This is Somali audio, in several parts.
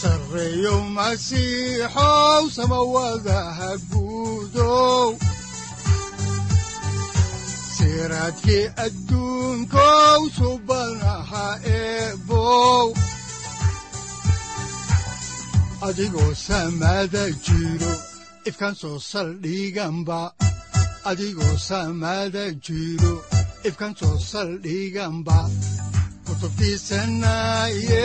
sareyow masiixow samawadaha guudow siraadkii adduunkow subanaha eebow jiro ifkan soo saldhiganba adigoo jiro ifkan soo saldhiganba kutubtiisanaye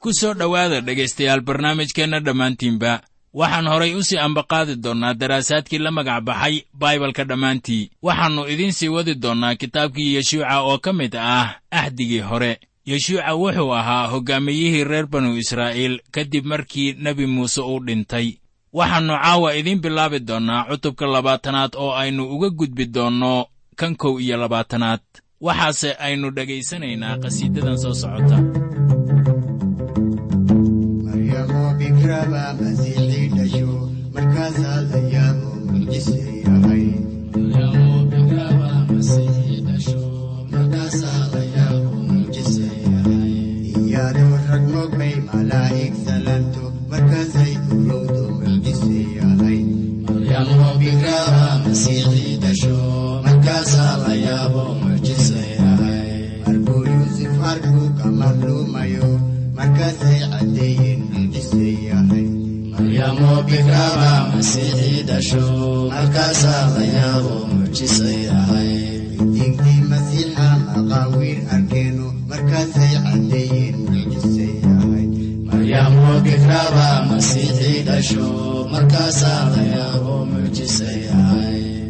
ku soo dhowaada dhegaystayaal barnaamijkeenna dhammaantiinba. Waxaan horay u sii ambaqaadi doonnaa daraasaadkii la magac baxay baibalka dhammaantii. Waxaannu idiin sii wadi doonnaa kitaabkii yeshuuca oo ka mid ah axdigii hore. Yeshuuca wuxuu ahaa hoggaamiyihii reer banu israa'iil kadib markii nebi muuse uu dhintay. Waxaannu caawa idiin bilaabi doonnaa cutubka labaatanaad oo aynu uga gudbi doonno kan kow iyo labaatanaad waxaase aynu dhegaysanaynaa qhasiidadan soo socota ka madluumayo markaasay caddeeyeen mucjise yahay digdii masiixa maqaawiir arkeeno markaasay caddeeyeen mucjise yahay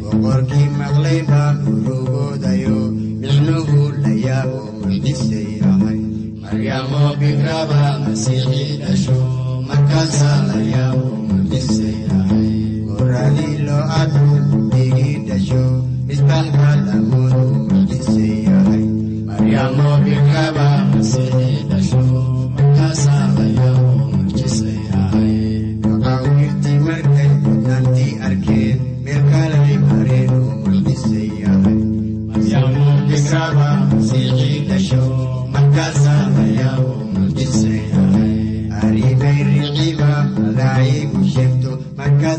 boqorkii maqlay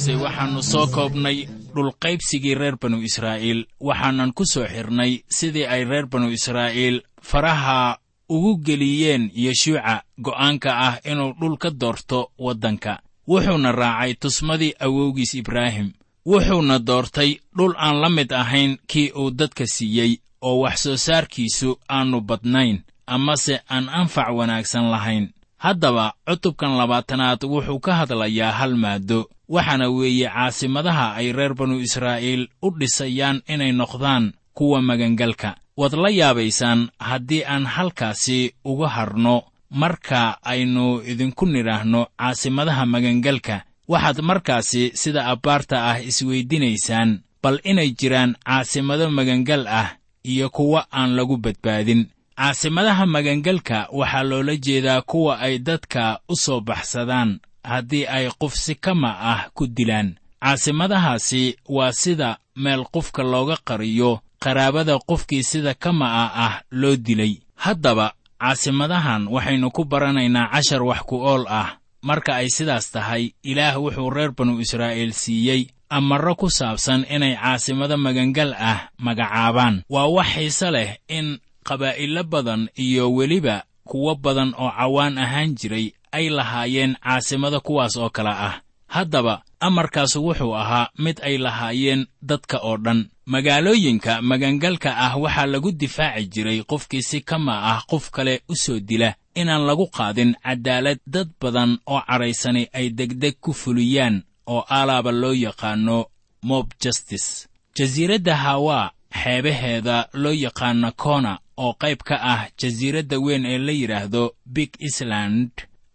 dambaysay waxaannu soo koobnay dhulqaybsigii reer banu israa'iil. Waxaanan ku soo xidhnay sidii ay reer banu israa'iil faraha ugu geliyeen yeshuuca go'aanka ah inuu dhul ka doorto waddanka. Wuxuuna raacay tusmadii awowgiis ibraahim. Wuxuuna doortay dhul aan la mid ahayn kii uu dadka siiyey oo wax soo saarkiisu aannu badnayn amase aan anfac wanaagsan lahayn haddaba cutubkan labaatanaad wuxuu ka hadlayaa hal maaddo waxaana weeye caasimadaha ay reer banu israa'iil u dhisayaan inay noqdaan kuwa magangalka. Waad la yaabaysaan haddii aan halkaasi uga hadhno marka aynu idinku nidhaahno caasimadaha magangalka waxaad markaasi sida abbaarta ah isweyddinaysaan bal inay jiraan caasimado magangal ah iyo kuwa aan lagu badbaadin caasimadaha magangalka waxaa loola jeedaa kuwa ay dadka u soo baxsadaan haddii ay qof si kama ah ku dilaan. Caasimadahaasi waa sida meel qofka looga qariyo qaraabada qofkii sida kama'a ah loo dilay. Haddaba caasimadahan waxaynu ku baranaynaa cashar wax ku ool ah. Marka ay sidaas tahay ilaah wuxuu reer banu israa'iil siiyey amarro ku saabsan inay caasimado magangal ah magacaabaan. Waa wax xiise leh in qabaa'ilo badan iyo weliba kuwo badan oo cawaan ahaan jiray ay lahaayeen caasimado kuwaas oo kale ah. Haddaba amarkaasu wuxuu ahaa mid ay lahaayeen dadka oo dhan. Magaalooyinka magangalka ah waxaa lagu difaaci jiray qofkii si kama ah qof kale u soo dila inaan lagu qaadin caddaalad dad badan oo cadhaysani ay degdeg ku fuliyaan oo alaaba loo yaqaanno mob justis jasiiradda hawaa xeebaheeda loo yaqaano kona oo qayb ka ah jasiiradda weyn ee la yidhaahdo big island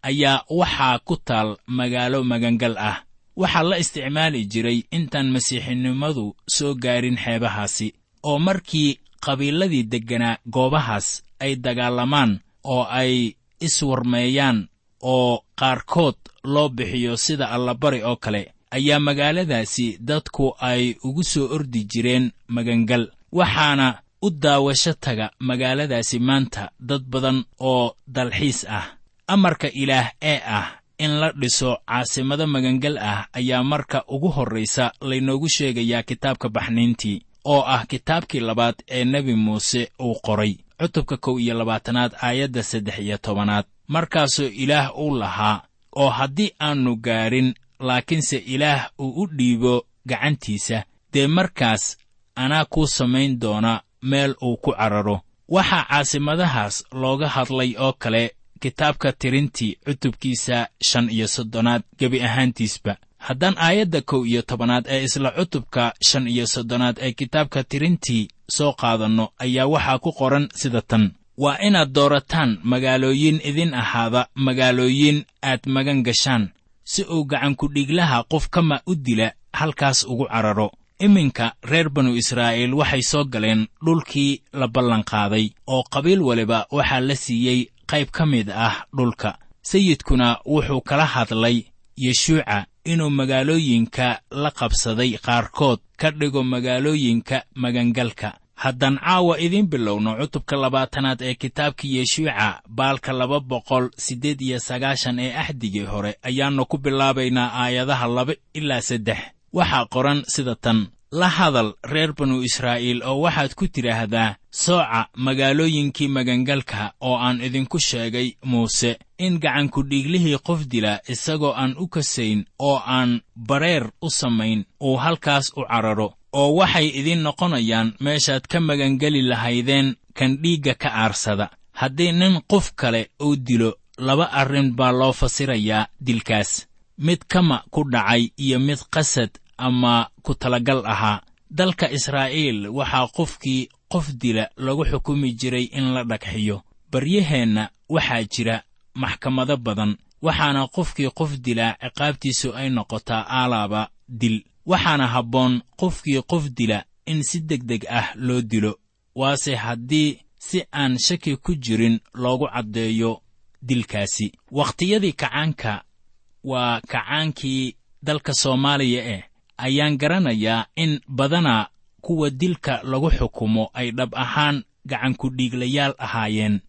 ayaa waxaa ku taal magaalo magangal ah. Waxaa la isticmaali jiray intaan masiixinimadu soo gaarin xeebahaasi oo markii qabiiladii degganaa goobahaas ay dagaalamaan oo ay iswarmeeyaan oo qaarkood loo bixiyo sida allabari oo kale ayaa magaaladaasi dadku ay ugu soo ordi jireen magangal waxaana u daawasho taga magaaladaasi maanta dad badan oo dalxiis ah. Amarka ilaah ee ah in la dhiso caasimado magangal ah ayaa marka ugu horraysa laynoogu sheegayaa kitaabka baxniintii oo ah kitaabkii labaad ee nebi muuse uu qoray cutubka kow iyo labaatanaad aayadda saddex iyo tobanaad. Markaasoo ilaah uu lahaa oo haddii aannu gaarin laakiinse ilaah uu u dhiibo gacantiisa dee markaas anaa kuu samayn doona meel uu ku cararo. Waxaa caasimadahaas looga hadlay oo kale kitaabka tirintii cutubkiisa shan iyo soddonaad gebi ahaantiisba. Haddaan aayadda kow iyo tobanaad ee isla cutubka shan iyo soddonaad ee kitaabka tirintii soo qaadanno ayaa waxaa ku qoran sida tan. Waa inaad doorataan magaalooyin idin ahaada magaalooyin aad magan gashaan si uu gacankudhiglaha qof kama u dila halkaas ugu cararo. Iminka reer banu israa'iil waxay soo galeen dhulkii la ballanqaaday oo qabiil waliba waxaa la siiyey qayb ka mid ah dhulka. Sayidkuna wuxuu kala hadlay yeshuuca inuu magaalooyinka la qabsaday qaarkood ka dhigo magaalooyinka magangalka haddaan caawa idiin bilowno cutubka labaatanaad ee kitaabkii yeshuuca baalka laba boqol siddeed iyo sagaashan ee axdigii hore ayaannu ku bilaabaynaa aayadaha laba ilaa saddex. Waxaa qoran sida tan. La hadal reer banu israa'iil oo waxaad ku tidhaahdaa sooca magaalooyinkii magangalka oo aan idinku sheegay muuse in gacankudhiiglihii qof dila isagoo aan u kasayn oo aan bareer u samayn uu halkaas u cararo oo waxay idiin noqonayaan meeshaad ka magangeli lahaydeen kan dhiigga ka aarsada. Haddii nin qof kale uu dilo laba arrin baa loo fasirayaa dilkaas. Mid kama ku dhacay iyo mid qasad ama ku talagal ahaa. Dalka israa'iil waxaa qofkii qof dila lagu xukumi jiray in la dhagxiyo. Baryaheenna waxaa jira maxkamado badan waxaana qofkii qof dilaa ciqaabtiisu ay noqotaa aalaaba dil waxaana habboon qofkii qof dila in si degdeg ah loo dilo waase haddii si aan shaki ku jirin loogu caddeeyo dilkaasi. Wakhtiyadii kacaanka waa kacaankii dalka soomaaliya eh ayaan garanayaa in badanaa kuwa dilka lagu xukumo ay dhab ahaan gacankudhiiglayaal ahaayeen.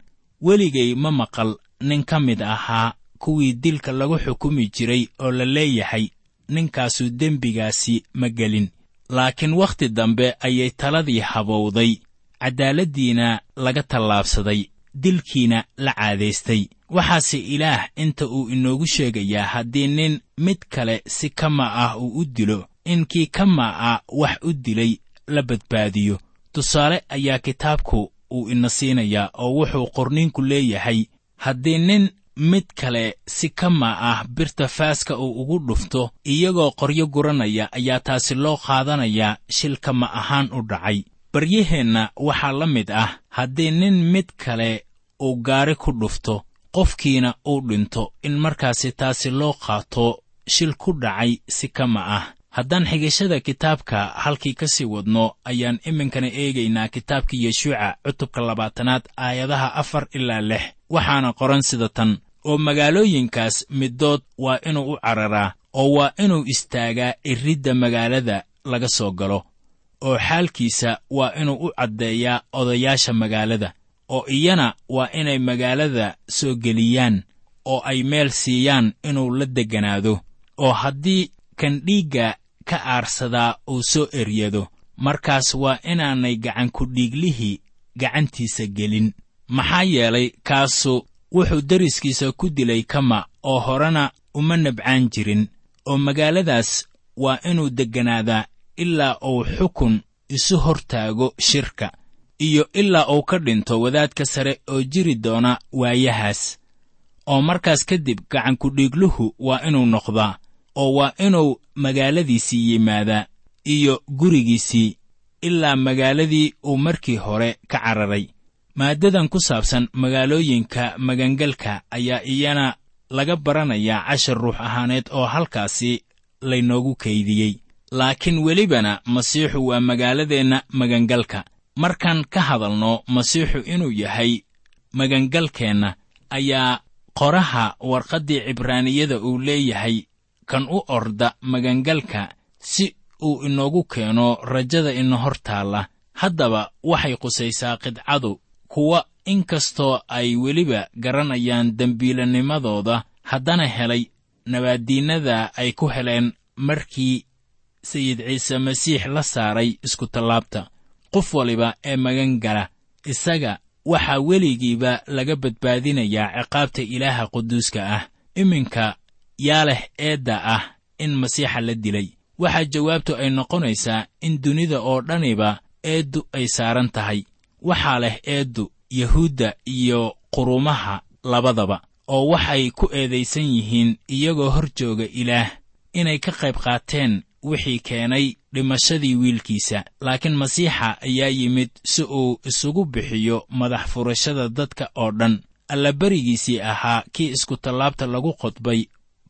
Weligay ma maqal nin ka mid ahaa kuwii dilka lagu xukumi jiray oo la leeyahay ninkaasu dembigaasi ma gelin. Laakiin wakhti dambe ayay taladii habowday. Caddaaladdiina laga tallaabsaday dilkiina la caadaystay. Waxaase ilaah inta uu inoogu sheegayaa haddii nin mid kale si kama ah uu u dilo in kii kama ah wax u dilay la badbaadiyo. Tusaale ayaa kitaabku uu ina siinayaa oo wuxuu qorniinku leeyahay haddii nin mid kale si kama ah birta faaska uu ugu dhufto iyagoo qoryo guranaya ayaa taasi loo qaadanayaa shil kama ahaan u dhacay. Baryaheenna waxaa la mid ah haddii nin mid kale uu gaari ku dhufto qofkiina uu dhinto in markaasi taasi loo qaato shil ku dhacay si kama ah. Haddaan xigashada kitaabka halkii ka sii wadno ayaan iminkana eegaynaa kitaabka yeshuuca cutubka labaatanaad aayadaha afar ilaa lix. Waxaana qoran sida tan oo magaalooyinkaas middood waa inuu u cararaa oo waa inuu istaagaa iridda magaalada laga soo galo oo xaalkiisa waa inuu u caddeeyaa odayaasha magaalada oo iyana waa inay magaalada soo geliyaan oo ay meel siiyaan inuu la degganaado oo haddii kan dhiigga ka aarsadaa uu soo eryado markaas waa inaanay gacankudhiiglihii gacantiisa gelin. Maxaa yeelay kaasu wuxuu deriskiisa ku dilay kama oo horena uma nabcaan jirin oo magaaladaas waa inuu degganaadaa ilaa uu xukun isu hortaago shirka iyo ilaa uu ka dhinto wadaadka sare oo jiri doona waayahaas. Oo markaas kadib gacankudhiigluhu waa inuu noqdaa oo waa inuu magaaladiisii yimaadaa iyo gurigiisii ilaa magaaladii uu markii hore ka cararay maaddadan ku saabsan magaalooyinka magangalka ayaa iyana laga baranayaa cashar ruux ahaaneed oo halkaasi laynoogu kaydiyey. Laakiin welibana masiixu waa magaaladeenna magangalka. Markaan ka hadalno masiixu inuu yahay magangalkeenna ayaa qoraha warqaddii cibraaniyada uu leeyahay kan u orda magangalka si uu inoogu keeno rajada ina hor taalla. Haddaba waxay qusaysaa qidcadu kuwa in kastoo ay weliba garanayaan dembiilanimadooda haddana helay nabaaddiinnada ay ku heleen markii sayid ciise masiix la saaray iskutallaabta qof waliba ee magan gala isaga waxaa weligiiba laga badbaadinayaa ciqaabta ilaaha quduuska ah. Iminka yaa leh eedda ah in masiixa la dilay. Waxaa jawaabtu ay noqonaysaa in dunida oo dhaniba eeddu ay saaran tahay waxaa leh eeddu yahuudda iyo qurumaha labadaba oo waxay ku eedaysan yihiin iyagoo hor jooga ilaah inay ka qayb qaateen wixii keenay dhimashadii wiilkiisa. Laakiin masiixa ayaa yimid si uu isugu bixiyo madax furashada dadka oo dhan. Allaberigiisii ahaa kii iskutallaabta lagu qodbay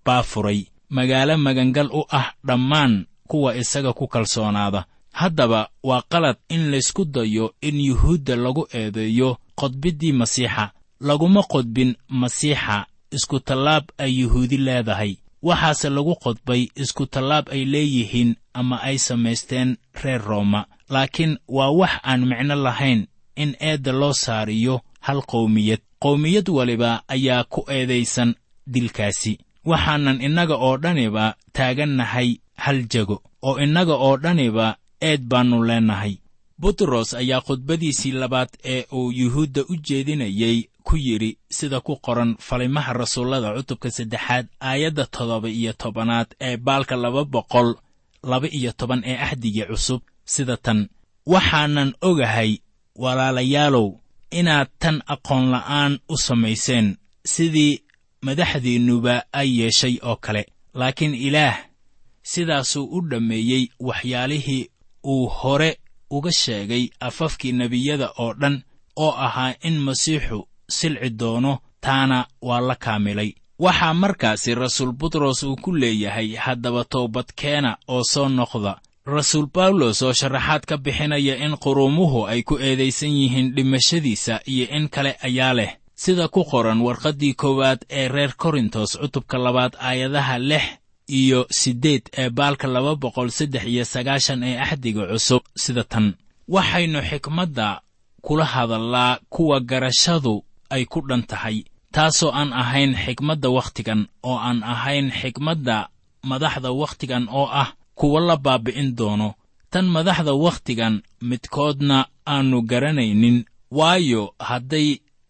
baa furay magaalo magangal u ah dhammaan kuwa isaga ku kalsoonaada haddaba waa qalad in laysku dayo in yuhuudda lagu eedeeyo qodbiddii masiixa. Laguma qodbin masiixa iskutallaab ay yuhuudi leedahay. Waxaase lagu qodbay iskutallaab ay leeyihiin ama ay samaysteen reer rooma. Laakiin waa wax aan micno lahayn in eedda loo saariyo hal qowmiyad. Qowmiyad waliba ayaa ku eedaysan dilkaasi. Waxaanan innaga oo dhaniba taagannahay hal jego oo innaga oo dhaniba eed baannu leennahay butros ayaa khudbadiisii labaad ee uu yuhuudda u jeedinayey ku yidhi sida ku qoran falimaha rasuullada cutubka saddexaad aayadda toddoba iyo tobanaad ee baalka laba boqol laba iyo toban ee axdigii cusub. Sida tan waxaanan ogahay walaalayaalow inaad tan aqoon la'aan u samayseen sidii madaxdiinnuba ay yeeshay oo kale. Laakiin ilaah sidaasuu u dhammeeyey waxyaalihii uu hore uga sheegay afafkii nebiyada oo dhan oo ahaa in masiixu silci doono taana waa la kaamilay. Waxaa markaasi rasuul butros uu ku leeyahay haddaba toobadkeena oo soo noqda. Rasuul bawlos oo sharaxaad ka bixinaya in quruumuhu ay ku eedaysan yihiin dhimashadiisa iyo in kale ayaa leh. Sida ku qoran warqaddii koowaad ee reer korintos cutubka labaad aayadaha lix iyo siddeed ee baalka laba boqol saddex iyo sagaashan ee axdiga cusub sida tan. Waxaynu xikmadda kula hadallaa kuwa garashadu ay ku dhan tahay taasoo aan ahayn xikmadda wakhtigan oo aan ahayn xikmadda madaxda wakhtigan oo ah kuwa la baabi'in doono. Tan madaxda wakhtigan midkoodna aannu garanaynin waayo hadday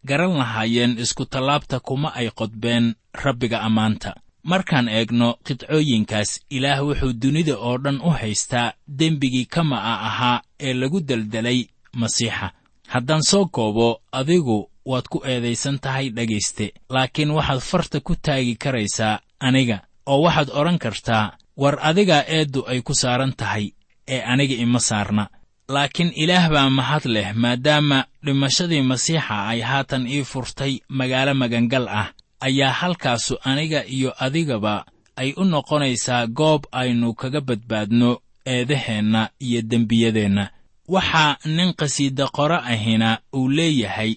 garan lahaayeen iskutallaabta kuma ay qodbeen rabbiga ammaanta markaan eegno qidcooyinkaas ilaah wuxuu dunida oo dhan u haystaa dembigii kama'a ahaa ee lagu deldelay masiixa. Haddaan soo koobo adigu waad ku eedaysan tahay dhegayste laakiin waxaad farta ku taagi karaysaa aniga oo waxaad odhan kartaa war adigaa eeddu ay ku saaran tahay ee aniga ima saarna. Laakiin ilaah baa mahad leh maadaama dhimashadii masiixa ay haatan ii furtay magaalo magangal ah ayaa halkaasu aniga iyo adigaba ay u noqonaysaa goob aynu kaga badbaadno eedaheenna iyo dembiyadeenna. Waxaa nin qhasiida qoro ahina uu leeyahay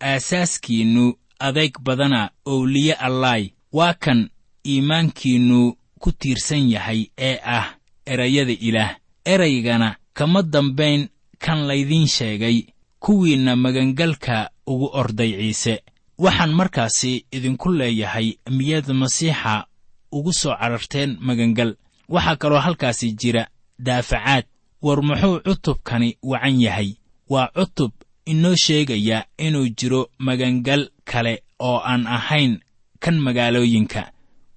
aasaaskiinnu adayg badana owliye allaay waa kan iimaankiinnu ku tiirsan yahay ee ah erayada ilaah. Eraygana kama dambayn kan laydiin sheegay kuwiinna magangalka ugu orday ciise waxaan markaasi idinku leeyahay miyaad masiixa ugu soo cararteen magangal. Waxaa kaloo halkaasi jira daafacaad. War muxuu cutubkani wacan yahay? Waa cutub inoo sheegaya inuu jiro magangal kale oo aan ahayn kan magaalooyinka.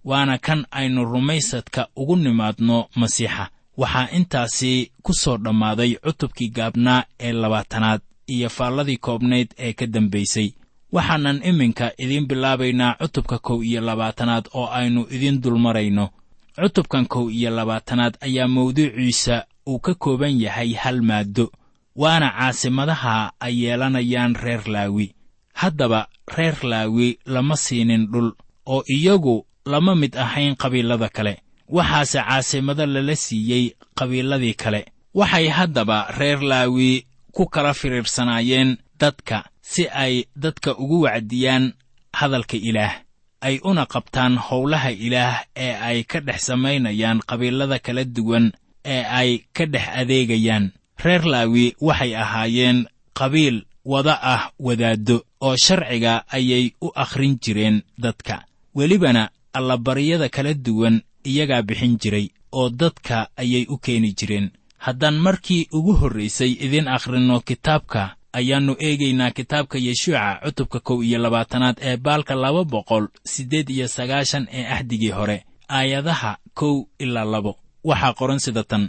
Waana kan aynu rumaysadka ugu nimaadno masiixa. Waxaa intaasi ku soo dhammaaday cutubkii gaabnaa ee labaatanaad iyo faalladii koobnayd ee ka dambaysay waxaanan iminka idiin bilaabaynaa cutubka kow iyo labaatanaad oo aynu idiin dulmarayno. Cutubkan kow iyo labaatanaad ayaa mawduuciisa uu ka kooban yahay hal maaddo waana caasimadaha ay yeelanayaan reer laawi. Haddaba reer laawi lama siinin dhul oo iyagu lama mid ahayn qabiilada kale. Waxaase caasimado lala siiyey qabiiladii kale. Waxay haddaba reer laawi ku kala firiirsanaayeen dadka si ay dadka ugu wacdiyaan hadalka ilaah. Ay una qabtaan howlaha ilaah ee ay ka dhex samaynayaan qabiilada kala duwan ee ay ka dhex adeegayaan. Reer laawi waxay ahaayeen qabiil wada ah wadaaddo oo sharciga ayay u akhrin jireen dadka. Welibana allabaryada kala duwan iyagaa bixin jiray oo dadka ayay u keeni jireen. Haddaan markii ugu horraysay idiin akhrinno kitaabka ayaannu eegaynaa kitaabka yeshuuca cutubka kow iyo labaatanaad ee baalka laba boqol siddeed iyo sagaashan ee axdigii hore aayadaha kow ilaa labo. Waxaa qoran sida tan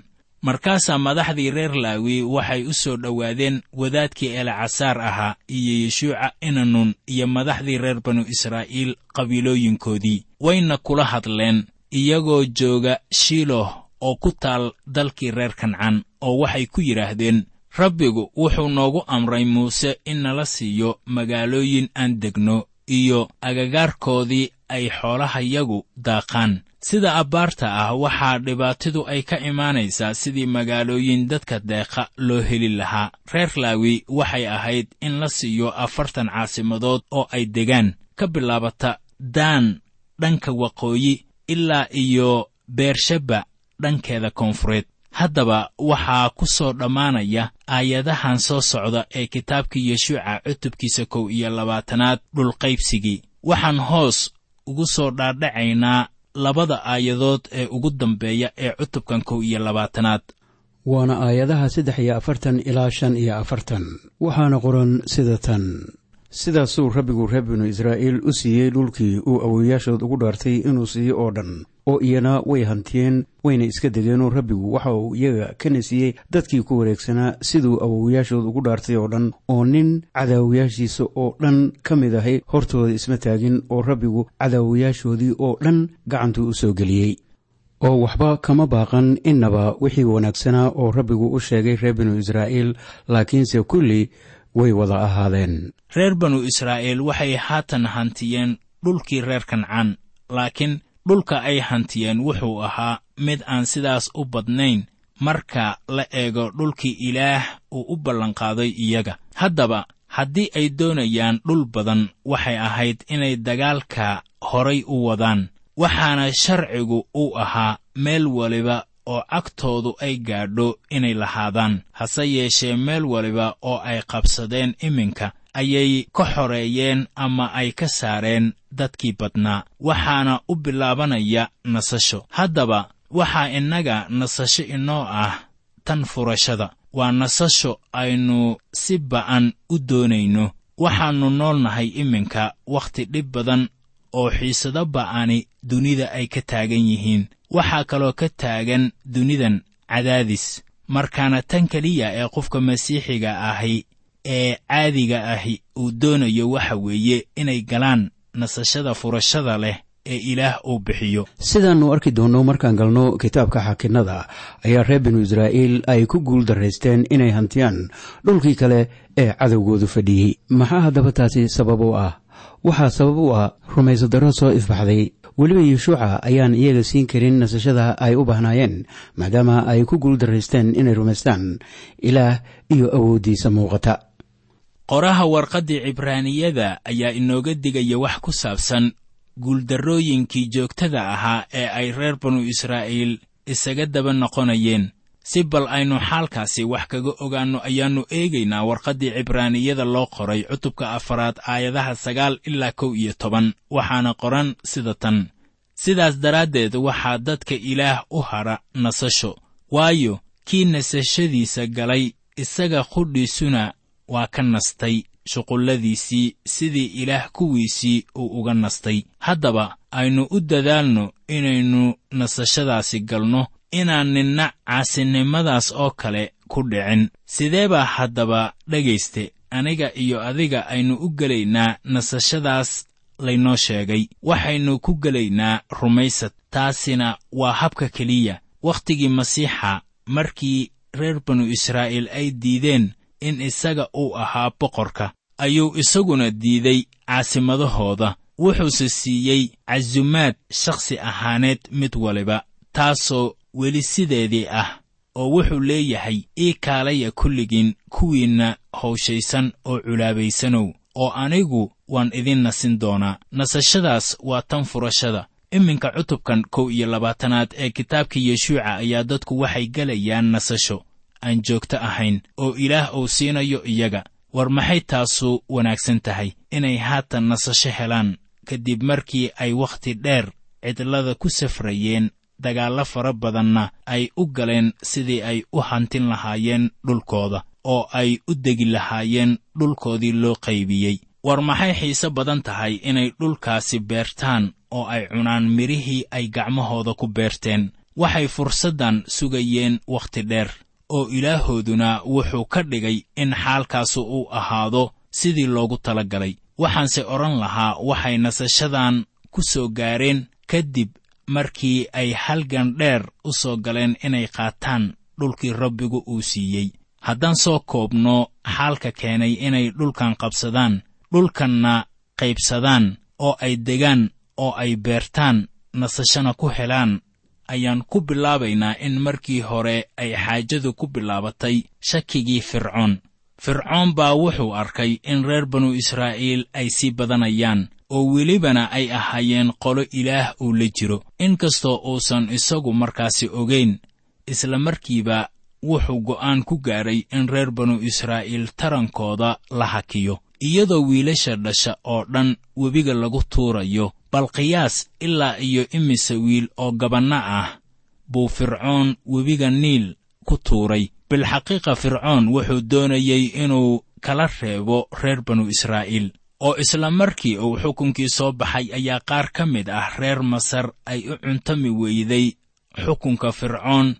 markaasaa madaxdii reer laawi waxay u soo dhowaadeen wadaadkii elecasaar ahaa iyo yeshuuca inanun iyo madaxdii reer banu israa'iil qabiilooyinkoodii. Wayna kula hadleen iyagoo jooga shiiloh oo ku taal dalkii reer kancaan oo waxay ku yidhaahdeen rabbigu wuxuu noogu amray muuse in nala siiyo magaalooyin aan degno iyo agagaarkoodii ay xoolahayagu daaqaan. Sida abbaarta ah waxaa dhibaatidu ay ka imaanaysaa sidii magaalooyin dadka deeqa loo heli lahaa. Reer laawi waxay ahayd in la siiyo afartan caasimadood oo ay degaan. Ka bilaabata daan dhanka waqooyi ilaa iyo beersheba dhankeeda koonfureed haddaba waxaa ku soo dhammaanaya aayadahan soo socda ee kitaabkii yeshuuca cutubkiisa kow iyo labaatanaad dhulqaybsigii waxaan hoos ugu soo dhaadhacaynaa labada aayadood ee ugu dambeeya ee cutubkan kow iyo labaatanaad. Waana aayadaha saddex iyo afartan ilaa shan iyo afartan. Waxaana qoran sida tan sidaasuu rabbigu reer binu israa'iil u siiyey dhulkii uu awowayaashood ugu dhaartay inuu siiyo oo dhan. Oo iyana way hantiyeen wayna iska degeenoo rabbigu waxa uu iyaga kana siiyey dadkii ku wareegsanaa siduu awowayaashood ugu dhaartay oo dhan. Oo nin cadaawayaashiisa oo dhan ka mid ahay hortooda isma taagin oo rabbigu cadaawayaashoodii oo dhan gacantuu u soo geliyey. Oo waxba kama baaqan innaba wixii wanaagsanaa oo rabbigu u sheegay reer binu israa'iil laakiinse kulli way wada ahaadeen. Reer banu israa'iil waxay haatan hantiyeen dhulkii reer kancaan laakiin dhulka ay hantiyeen wuxuu ahaa mid aan sidaas u badnayn marka la eego dhulkii ilaah uu u ballanqaaday iyaga. Haddaba haddii ay doonayaan dhul badan waxay ahayd inay dagaalka horay u wadaan waxaana sharcigu uu ahaa meel waliba oo cagtoodu ay gaadho inay lahaadaan. Hase yeeshee meel waliba oo ay qabsadeen iminka ayay ka xoreeyeen ama ay ka saareen dadkii badnaa. Waxaana u bilaabanaya nasasho. Haddaba waxaa innaga nasasho inoo ah tan furashada. Waa nasasho aynu si ba'an u doonayno. Waxaannu noolnahay iminka wakhti dhib badan oo xiisado ba'ani dunida ay ka taagan yihiin waxaa kaloo ka taagan dunidan cadaadis markaana tan keliya ee qofka masiixiga ahi ee caadiga ahi uu doonayo waxa weeye inay galaan nasashada furashada leh ee ilaah uu bixiyo. Sidaannu arki doonno markaan galno kitaabka xaakinnada ayaa reer binu israa'iil ay ku guul darraysteen inay hantiyaan dhulkii kale ee cadowgoodu fadhiyey. Maxaa haddaba taasi sabab u ah? Waxaa sabab u ah rumayso darro soo ifbaxday weliba yeshuuca ayaan iyaga siin karin nasashada ay u baahnaayeen maadaama ay ku guuldaraysteen inay rumaystaan. Ilaah iyo awooddiisa muuqata. Qoraha warqaddii cibraaniyada ayaa inooga digaya wax ku saabsan guuldarrooyinkii joogtada ahaa ee ay reer banu israa'iil isaga daba noqonayeen si bal aynu xaalkaasi wax kaga ogaanno ayaannu eegaynaa warqaddii cibraaniyada loo qoray cutubka afaraad aayadaha sagaal ilaa kow iyo toban. Waxaana qoran sida tan. Sidaas daraaddeed waxaa dadka ilaah u hadha nasasho. Waayo kii nasashadiisa galay isaga qudhiisuna waa ka nastay. Shuqulladiisii sidii ilaah kuwiisii uu uga nastay. Haddaba aynu u dadaalno inaynu nasashadaasi galno inaan ninna caasinimadaas oo kale ku dhicin. Sidee baa haddaba dhegayste? Aniga iyo adiga aynu u gelaynaa nasashadaas laynoo sheegay. Waxaynu ku gelaynaa rumaysad. Taasina waa habka keliya. Wakhtigii masiixa markii reer banu israa'iil ay diideen in isaga uu ahaa boqorka ayuu isaguna diiday caasimadahooda. Wuxuuse siiyey casumaad shakhsi ahaaneed mid waliba taasoo weli sideedii ah oo wuxuu leeyahay ii kaalaya kulligiin kuwiinna hawshaysan oo culaabaysanow oo anigu waan idin nasin doonaa. Nasashadaas waa tan furashada. Iminka cutubkan kow iyo labaatanaad ee kitaabka yeshuuca ayaa dadku waxay gelayaan nasasho aan joogto ahayn oo ilaah uu siinayo iyaga. War maxay taasu wanaagsan tahay inay haatan nasasho helaan kadib markii ay wakhti dheer cidlada ku safrayeen dagaallo fara badanna ay u galeen sidii ay u hantin lahaayeen dhulkooda oo ay u degi lahaayeen dhulkoodii loo qaybiyey. War maxay xiise badan tahay inay dhulkaasi beertaan oo ay cunaan midhihii ay gacmahooda ku beerteen. Waxay fursaddan sugayeen wakhti dheer oo ilaahooduna wuxuu ka dhigay in xaalkaasu uu ahaado sidii loogu tala galay waxaanse odhan lahaa waxay nasashadan ku soo gaareen kadib markii ay halgan dheer u soo galeen inay qaataan dhulkii rabbigu uu siiyey. Haddaan soo koobno xaalka keenay inay dhulkan qabsadaan dhulkanna qaybsadaan oo ay degaan oo ay beertaan nasashana ku helaan ayaan ku bilaabaynaa in markii hore ay xaajadu ku bilaabatay shakigii fircoon. Fircoon baa wuxuu arkay in reer banu israa'iil ay sii badanayaan oo welibana ay ahaayeen qolo ilaah uu la jiro. Inkastoo uusan isagu markaasi ogayn isla markiiba wuxuu go'aan ku gaadhay in reer banu israa'iil tarankooda la hakiyo iyadoo wiilasha dhasha oo dhan webiga lagu tuurayo bal qiyaas ilaa iyo imise wiil oo gabanno ah buu fircoon webiga niil ku tuuray. Bilxaqiiqa fircoon wuxuu doonayey inuu kala reebo reer banu israa'iil oo isla markii uu xukunkii soo baxay ayaa qaar ka mid ah reer masar ay u cuntami weyday xukunka fircoon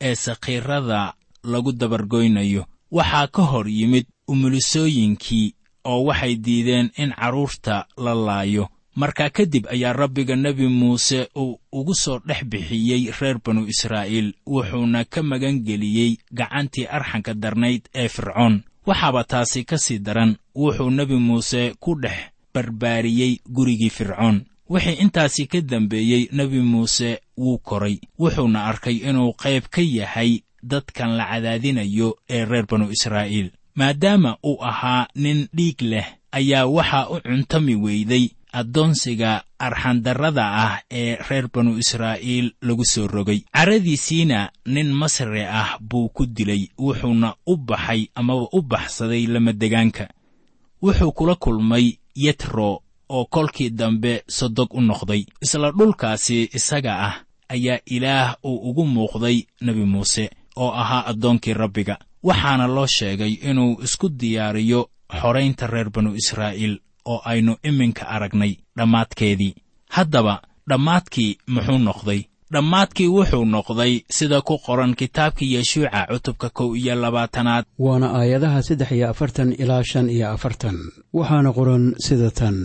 ee sakhiirada lagu dabargoynayo waxaa ka hor yimid umulisooyinkii oo waxay diideen in carruurta la laayo. Markaa kadib ayaa rabbiga nebi muuse uu ugu soo dhex bixiyey reer banu israa'iil wuxuuna ka magan geliyey gacantii arxanka darnayd ee fircoon. Waxaaba taasi ka sii daran wuxuu nebi muuse ku dhex barbaariyey gurigii fircoon. Wixii intaasi ka dambeeyey nebi muuse wuu koray wuxuuna arkay inuu qayb ka yahay dadkan la cadaadinayo ee reer banu israa'iil. Maadaama uu ahaa nin dhiig leh ayaa waxaa u cuntami weyday addoonsiga arxandarrada ah ee reer banu israa'iil lagu soo rogay. Caradiisiina nin masri ah buu ku dilay wuxuuna u baxay amaba u baxsaday lamadegaanka wuxuu kula kulmay yetro oo kolkii dambe sodog u noqday. Isla dhulkaasi isaga ah ayaa ilaah uu ugu muuqday nebi muuse oo ahaa addoonkii rabbiga. Waxaana loo sheegay inuu isku diyaariyo xoraynta reer banu israa'iil oo aynu iminka aragnay dhammaadkeedii. Haddaba dhammaadkii muxuu noqday dhammaadkii wuxuu noqday sida ku qoran kitaabkii yeshuuca cutubka kow iyo labaatanaad. Waana aayadaha saddex iyo afartan ilaa shan iyo afartan. Waxaana qoran sida tan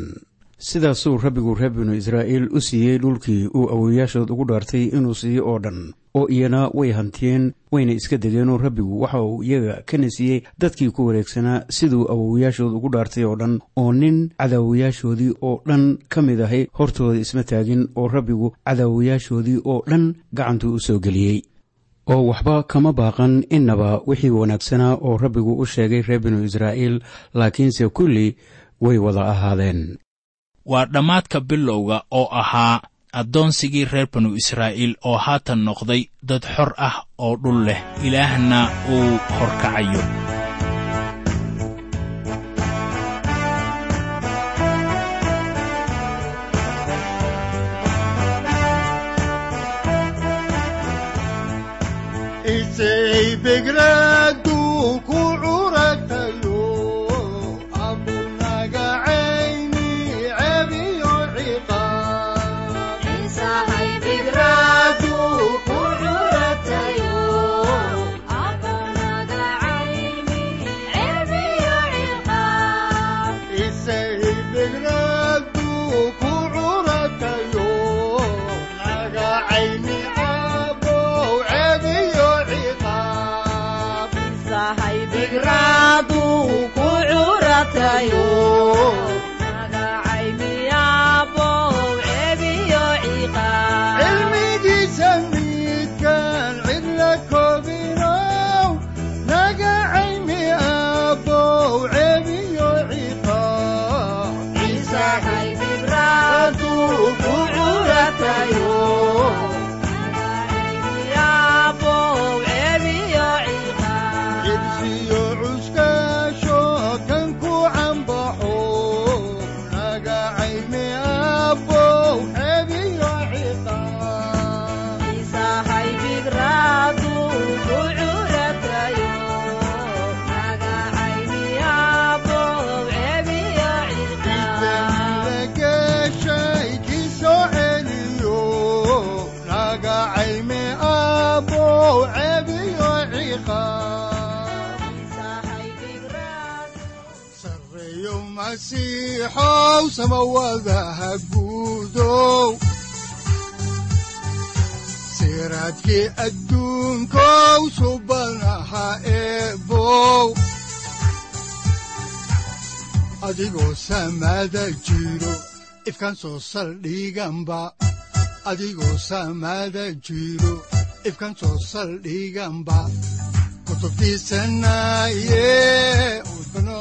sidaasuu rabbigu reer binu israa'iil u siiyey dhulkii uu awowayaashood ugu dhaartay inuu siiyo oo dhan. Oo iyana way hantiyeen wayna iska degeenoo rabbigu waxa uu iyaga kana siiyey dadkii ku wareegsanaa siduu awowayaashood ugu dhaartay oo dhan. Oo nin cadaawayaashoodii oo dhan ka mid ahay hortooda isma taagin oo rabbigu cadaawayaashoodii oo dhan gacantuu u soo geliyey. Oo waxba kama baaqan innaba wixii wanaagsanaa oo rabbigu u sheegay reer binu israa'iil laakiinse kulli way wada ahaadeen waa dhammaadka bilowga oo ahaa addoonsigii reer banu israa'iil oo haatan noqday dad xor ah oo dhul leh. Ilaahna uu horkacayo masiixow samawadaha guudow siraadkii adduunkow subanaha eebow adigoo samada jiro ifkan soo saldhiganba adigoo samada jiro ifkan soo saldhiganba kutubtiisanaye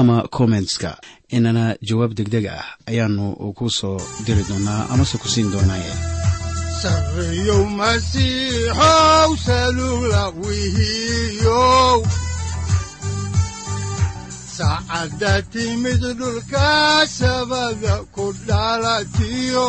ama kommentska inana jawaab degdeg ah ayaanu ku soo diri doonaa amase ku siin wihiyow saacadda timid dhulka sabada ku dhalatiyo